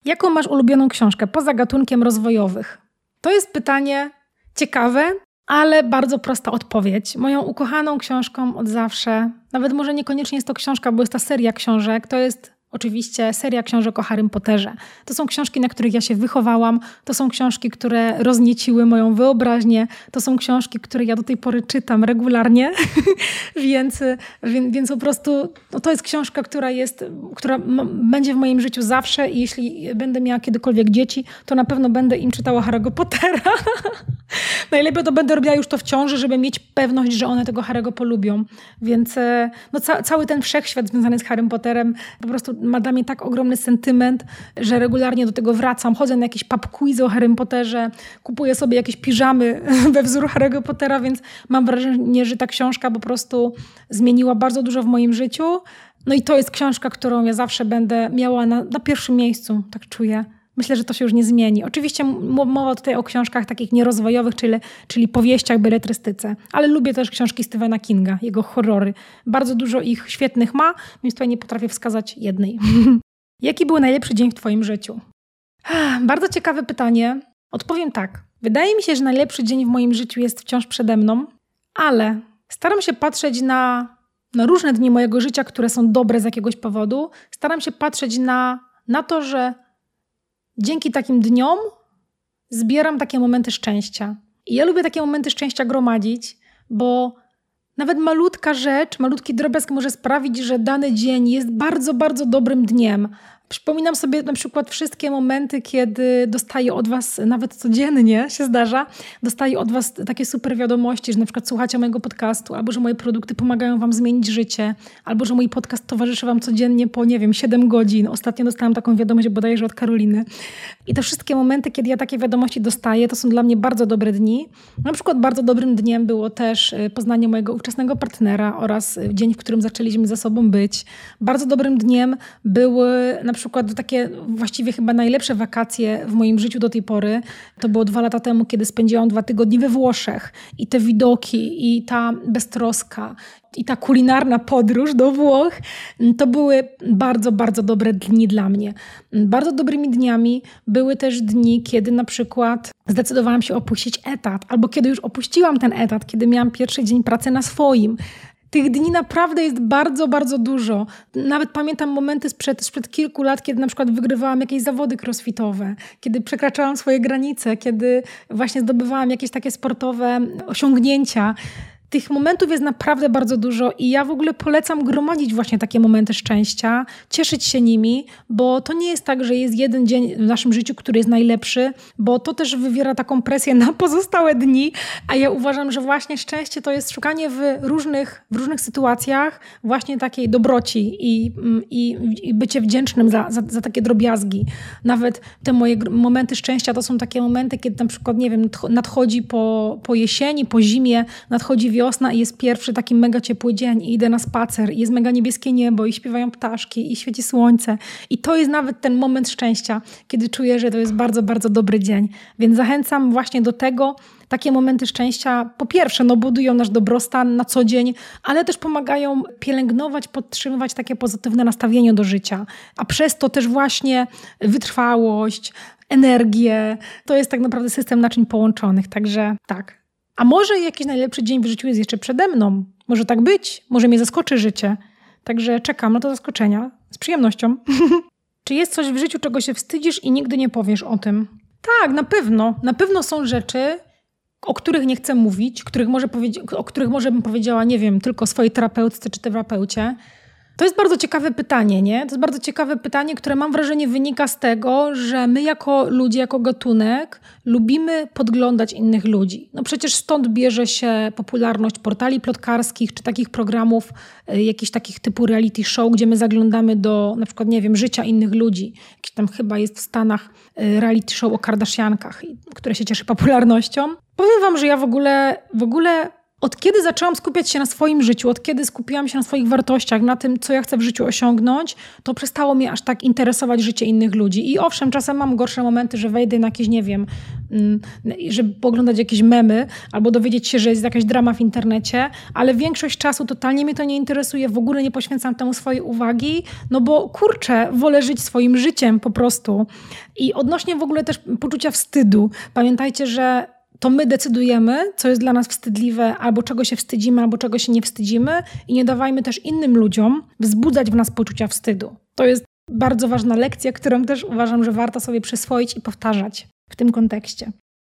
Jaką masz ulubioną książkę poza gatunkiem rozwojowych? To jest pytanie ciekawe, ale bardzo prosta odpowiedź. Moją ukochaną książką od zawsze, nawet może niekoniecznie jest to książka, bo jest ta seria książek, to jest Oczywiście seria książek o Harrym Potterze. To są książki, na których ja się wychowałam, to są książki, które roznieciły moją wyobraźnię, to są książki, które ja do tej pory czytam regularnie, więc, więc, więc po prostu no to jest książka, która, jest, która będzie w moim życiu zawsze i jeśli będę miała kiedykolwiek dzieci, to na pewno będę im czytała Harry'ego Pottera. Najlepiej to będę robiła już to w ciąży, żeby mieć pewność, że one tego Harry'ego polubią. Więc e, no, ca cały ten wszechświat związany z Harrym Potterem po prostu ma dla mnie tak ogromny sentyment, że regularnie do tego wracam. Chodzę na jakieś pub quizy o Harrym Potterze, kupuję sobie jakieś piżamy we wzór Harry'ego Pottera, więc mam wrażenie, że ta książka po prostu zmieniła bardzo dużo w moim życiu. No i to jest książka, którą ja zawsze będę miała na, na pierwszym miejscu, tak czuję. Myślę, że to się już nie zmieni. Oczywiście mowa tutaj o książkach takich nierozwojowych, czyli, czyli powieściach, beletrystyce, ale lubię też książki Stephena Kinga, jego horrory. Bardzo dużo ich świetnych ma, więc tutaj nie potrafię wskazać jednej. Jaki był najlepszy dzień w Twoim życiu? Bardzo ciekawe pytanie. Odpowiem tak. Wydaje mi się, że najlepszy dzień w moim życiu jest wciąż przede mną, ale staram się patrzeć na, na różne dni mojego życia, które są dobre z jakiegoś powodu. Staram się patrzeć na, na to, że dzięki takim dniom zbieram takie momenty szczęścia. I ja lubię takie momenty szczęścia gromadzić, bo nawet malutka rzecz, malutki drobiazg może sprawić, że dany dzień jest bardzo, bardzo dobrym dniem. Przypominam sobie na przykład wszystkie momenty, kiedy dostaję od Was, nawet codziennie się zdarza, dostaję od Was takie super wiadomości, że na przykład słuchacie mojego podcastu, albo że moje produkty pomagają Wam zmienić życie, albo że mój podcast towarzyszy Wam codziennie po, nie wiem, 7 godzin. Ostatnio dostałam taką wiadomość bodajże od Karoliny. I te wszystkie momenty, kiedy ja takie wiadomości dostaję, to są dla mnie bardzo dobre dni. Na przykład bardzo dobrym dniem było też y, poznanie mojego ówczesnego partnera oraz y, dzień, w którym zaczęliśmy ze sobą być. Bardzo dobrym dniem były na przykład takie właściwie chyba najlepsze wakacje w moim życiu do tej pory. To było dwa lata temu, kiedy spędziłam dwa tygodnie we Włoszech i te widoki i ta beztroska i ta kulinarna podróż do Włoch, to były bardzo, bardzo dobre dni dla mnie. Bardzo dobrymi dniami były też dni, kiedy na przykład zdecydowałam się opuścić etat, albo kiedy już opuściłam ten etat, kiedy miałam pierwszy dzień pracy na swoim, tych dni naprawdę jest bardzo, bardzo dużo. Nawet pamiętam momenty sprzed, sprzed kilku lat, kiedy na przykład wygrywałam jakieś zawody crossfitowe, kiedy przekraczałam swoje granice, kiedy właśnie zdobywałam jakieś takie sportowe osiągnięcia. Tych momentów jest naprawdę bardzo dużo i ja w ogóle polecam gromadzić właśnie takie momenty szczęścia, cieszyć się nimi, bo to nie jest tak, że jest jeden dzień w naszym życiu, który jest najlepszy, bo to też wywiera taką presję na pozostałe dni, a ja uważam, że właśnie szczęście to jest szukanie w różnych, w różnych sytuacjach właśnie takiej dobroci i, i, i bycie wdzięcznym za, za, za takie drobiazgi. Nawet te moje momenty szczęścia to są takie momenty, kiedy na przykład, nie wiem, nadchodzi po, po jesieni, po zimie, nadchodzi wiosna, wiosna i jest pierwszy taki mega ciepły dzień i idę na spacer i jest mega niebieskie niebo i śpiewają ptaszki i świeci słońce. I to jest nawet ten moment szczęścia, kiedy czuję, że to jest bardzo, bardzo dobry dzień. Więc zachęcam właśnie do tego, takie momenty szczęścia po pierwsze no, budują nasz dobrostan na co dzień, ale też pomagają pielęgnować, podtrzymywać takie pozytywne nastawienie do życia, a przez to też właśnie wytrwałość, energię. To jest tak naprawdę system naczyń połączonych, także tak. A może jakiś najlepszy dzień w życiu jest jeszcze przede mną? Może tak być, może mnie zaskoczy życie. Także czekam na to zaskoczenia z przyjemnością. Czy jest coś w życiu, czego się wstydzisz i nigdy nie powiesz o tym? Tak, na pewno. Na pewno są rzeczy, o których nie chcę mówić, których może o których może bym powiedziała, nie wiem, tylko swojej terapeutce czy terapeucie. To jest bardzo ciekawe pytanie, nie? To jest bardzo ciekawe pytanie, które mam wrażenie wynika z tego, że my jako ludzie, jako gatunek lubimy podglądać innych ludzi. No przecież stąd bierze się popularność portali plotkarskich czy takich programów, y, jakichś takich typu reality show, gdzie my zaglądamy do na przykład, nie wiem, życia innych ludzi. Jakiś tam chyba jest w Stanach y, reality show o Kardashiankach, które się cieszy popularnością. Powiem wam, że ja w ogóle, w ogóle od kiedy zaczęłam skupiać się na swoim życiu, od kiedy skupiłam się na swoich wartościach, na tym, co ja chcę w życiu osiągnąć, to przestało mnie aż tak interesować życie innych ludzi. I owszem, czasem mam gorsze momenty, że wejdę na jakieś, nie wiem, mm, żeby poglądać jakieś memy albo dowiedzieć się, że jest jakaś drama w internecie, ale większość czasu totalnie mnie to nie interesuje, w ogóle nie poświęcam temu swojej uwagi, no bo kurczę, wolę żyć swoim życiem po prostu. I odnośnie w ogóle też poczucia wstydu. Pamiętajcie, że to my decydujemy, co jest dla nas wstydliwe, albo czego się wstydzimy, albo czego się nie wstydzimy, i nie dawajmy też innym ludziom wzbudzać w nas poczucia wstydu. To jest bardzo ważna lekcja, którą też uważam, że warto sobie przyswoić i powtarzać w tym kontekście.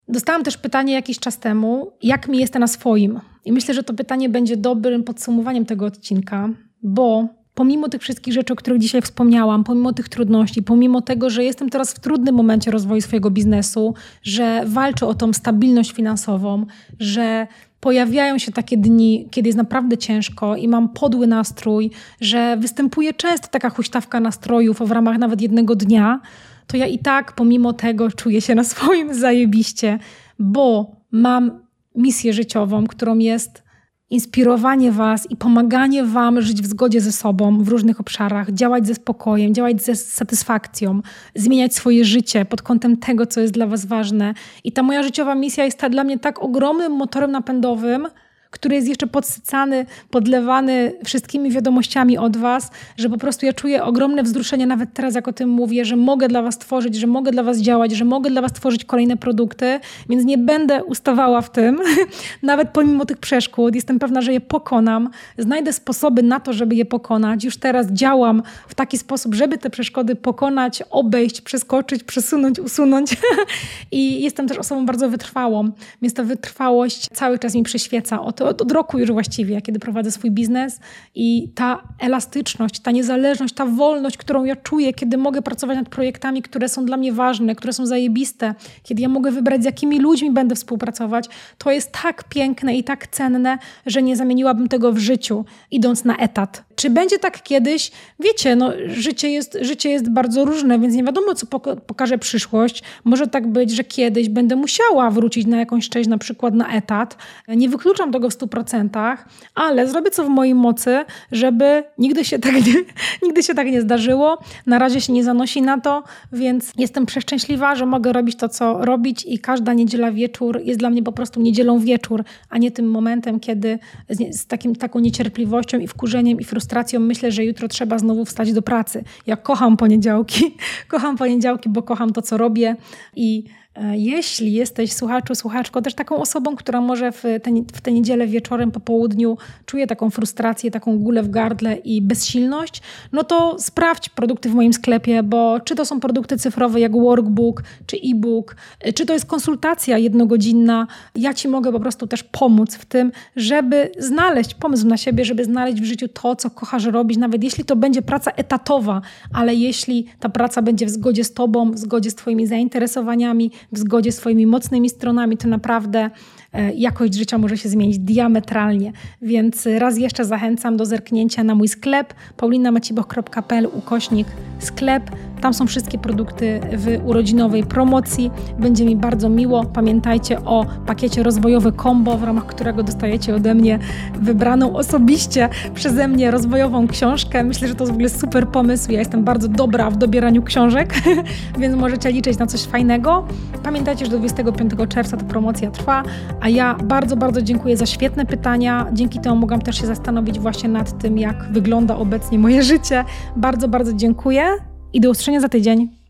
Dostałam też pytanie jakiś czas temu, jak mi jest na swoim. I myślę, że to pytanie będzie dobrym podsumowaniem tego odcinka, bo pomimo tych wszystkich rzeczy, o których dzisiaj wspomniałam, pomimo tych trudności, pomimo tego, że jestem teraz w trudnym momencie rozwoju swojego biznesu, że walczę o tą stabilność finansową, że pojawiają się takie dni, kiedy jest naprawdę ciężko i mam podły nastrój, że występuje często taka huśtawka nastrojów w ramach nawet jednego dnia, to ja i tak pomimo tego czuję się na swoim zajebiście, bo mam misję życiową, którą jest inspirowanie Was i pomaganie Wam żyć w zgodzie ze sobą w różnych obszarach, działać ze spokojem, działać ze satysfakcją, zmieniać swoje życie pod kątem tego, co jest dla Was ważne. I ta moja życiowa misja jest ta dla mnie tak ogromnym motorem napędowym, który jest jeszcze podsycany, podlewany wszystkimi wiadomościami od Was, że po prostu ja czuję ogromne wzruszenie nawet teraz, jak o tym mówię, że mogę dla Was tworzyć, że mogę dla Was działać, że mogę dla Was tworzyć kolejne produkty, więc nie będę ustawała w tym, nawet pomimo tych przeszkód. Jestem pewna, że je pokonam, znajdę sposoby na to, żeby je pokonać. Już teraz działam w taki sposób, żeby te przeszkody pokonać, obejść, przeskoczyć, przesunąć, usunąć. I jestem też osobą bardzo wytrwałą, więc ta wytrwałość cały czas mi przyświeca. O to od, od roku już właściwie, kiedy prowadzę swój biznes i ta elastyczność, ta niezależność, ta wolność, którą ja czuję, kiedy mogę pracować nad projektami, które są dla mnie ważne, które są zajebiste, kiedy ja mogę wybrać, z jakimi ludźmi będę współpracować, to jest tak piękne i tak cenne, że nie zamieniłabym tego w życiu, idąc na etat. Czy będzie tak kiedyś? Wiecie, no, życie, jest, życie jest bardzo różne, więc nie wiadomo, co pokaże przyszłość. Może tak być, że kiedyś będę musiała wrócić na jakąś część, na przykład na etat. Nie wykluczam tego w 100%, ale zrobię co w mojej mocy, żeby nigdy się tak nie, nigdy się tak nie zdarzyło. Na razie się nie zanosi na to, więc jestem przeszczęśliwa, że mogę robić to, co robić i każda niedziela wieczór jest dla mnie po prostu niedzielą wieczór, a nie tym momentem, kiedy z, z takim, taką niecierpliwością i wkurzeniem i frustracją myślę, że jutro trzeba znowu wstać do pracy. Ja kocham poniedziałki, kocham poniedziałki, bo kocham to, co robię i jeśli jesteś słuchaczu, słuchaczką, też taką osobą, która może w tę w niedzielę wieczorem po południu czuje taką frustrację, taką gulę w gardle i bezsilność, no to sprawdź produkty w moim sklepie, bo czy to są produkty cyfrowe jak workbook, czy e-book, e, czy to jest konsultacja jednogodzinna, ja Ci mogę po prostu też pomóc w tym, żeby znaleźć pomysł na siebie, żeby znaleźć w życiu to, co kochasz robić, nawet jeśli to będzie praca etatowa, ale jeśli ta praca będzie w zgodzie z Tobą, w zgodzie z Twoimi zainteresowaniami, w zgodzie swoimi mocnymi stronami, to naprawdę jakość życia może się zmienić diametralnie. Więc raz jeszcze zachęcam do zerknięcia na mój sklep paulinamaciboch.pl ukośnik sklep. Tam są wszystkie produkty w urodzinowej promocji. Będzie mi bardzo miło. Pamiętajcie o pakiecie rozwojowy combo, w ramach którego dostajecie ode mnie wybraną osobiście przeze mnie rozwojową książkę. Myślę, że to jest w ogóle super pomysł. Ja jestem bardzo dobra w dobieraniu książek, więc możecie liczyć na coś fajnego. Pamiętajcie, że do 25 czerwca ta promocja trwa, a ja bardzo, bardzo dziękuję za świetne pytania. Dzięki temu mogłam też się zastanowić właśnie nad tym, jak wygląda obecnie moje życie. Bardzo, bardzo dziękuję i do usłyszenia za tydzień.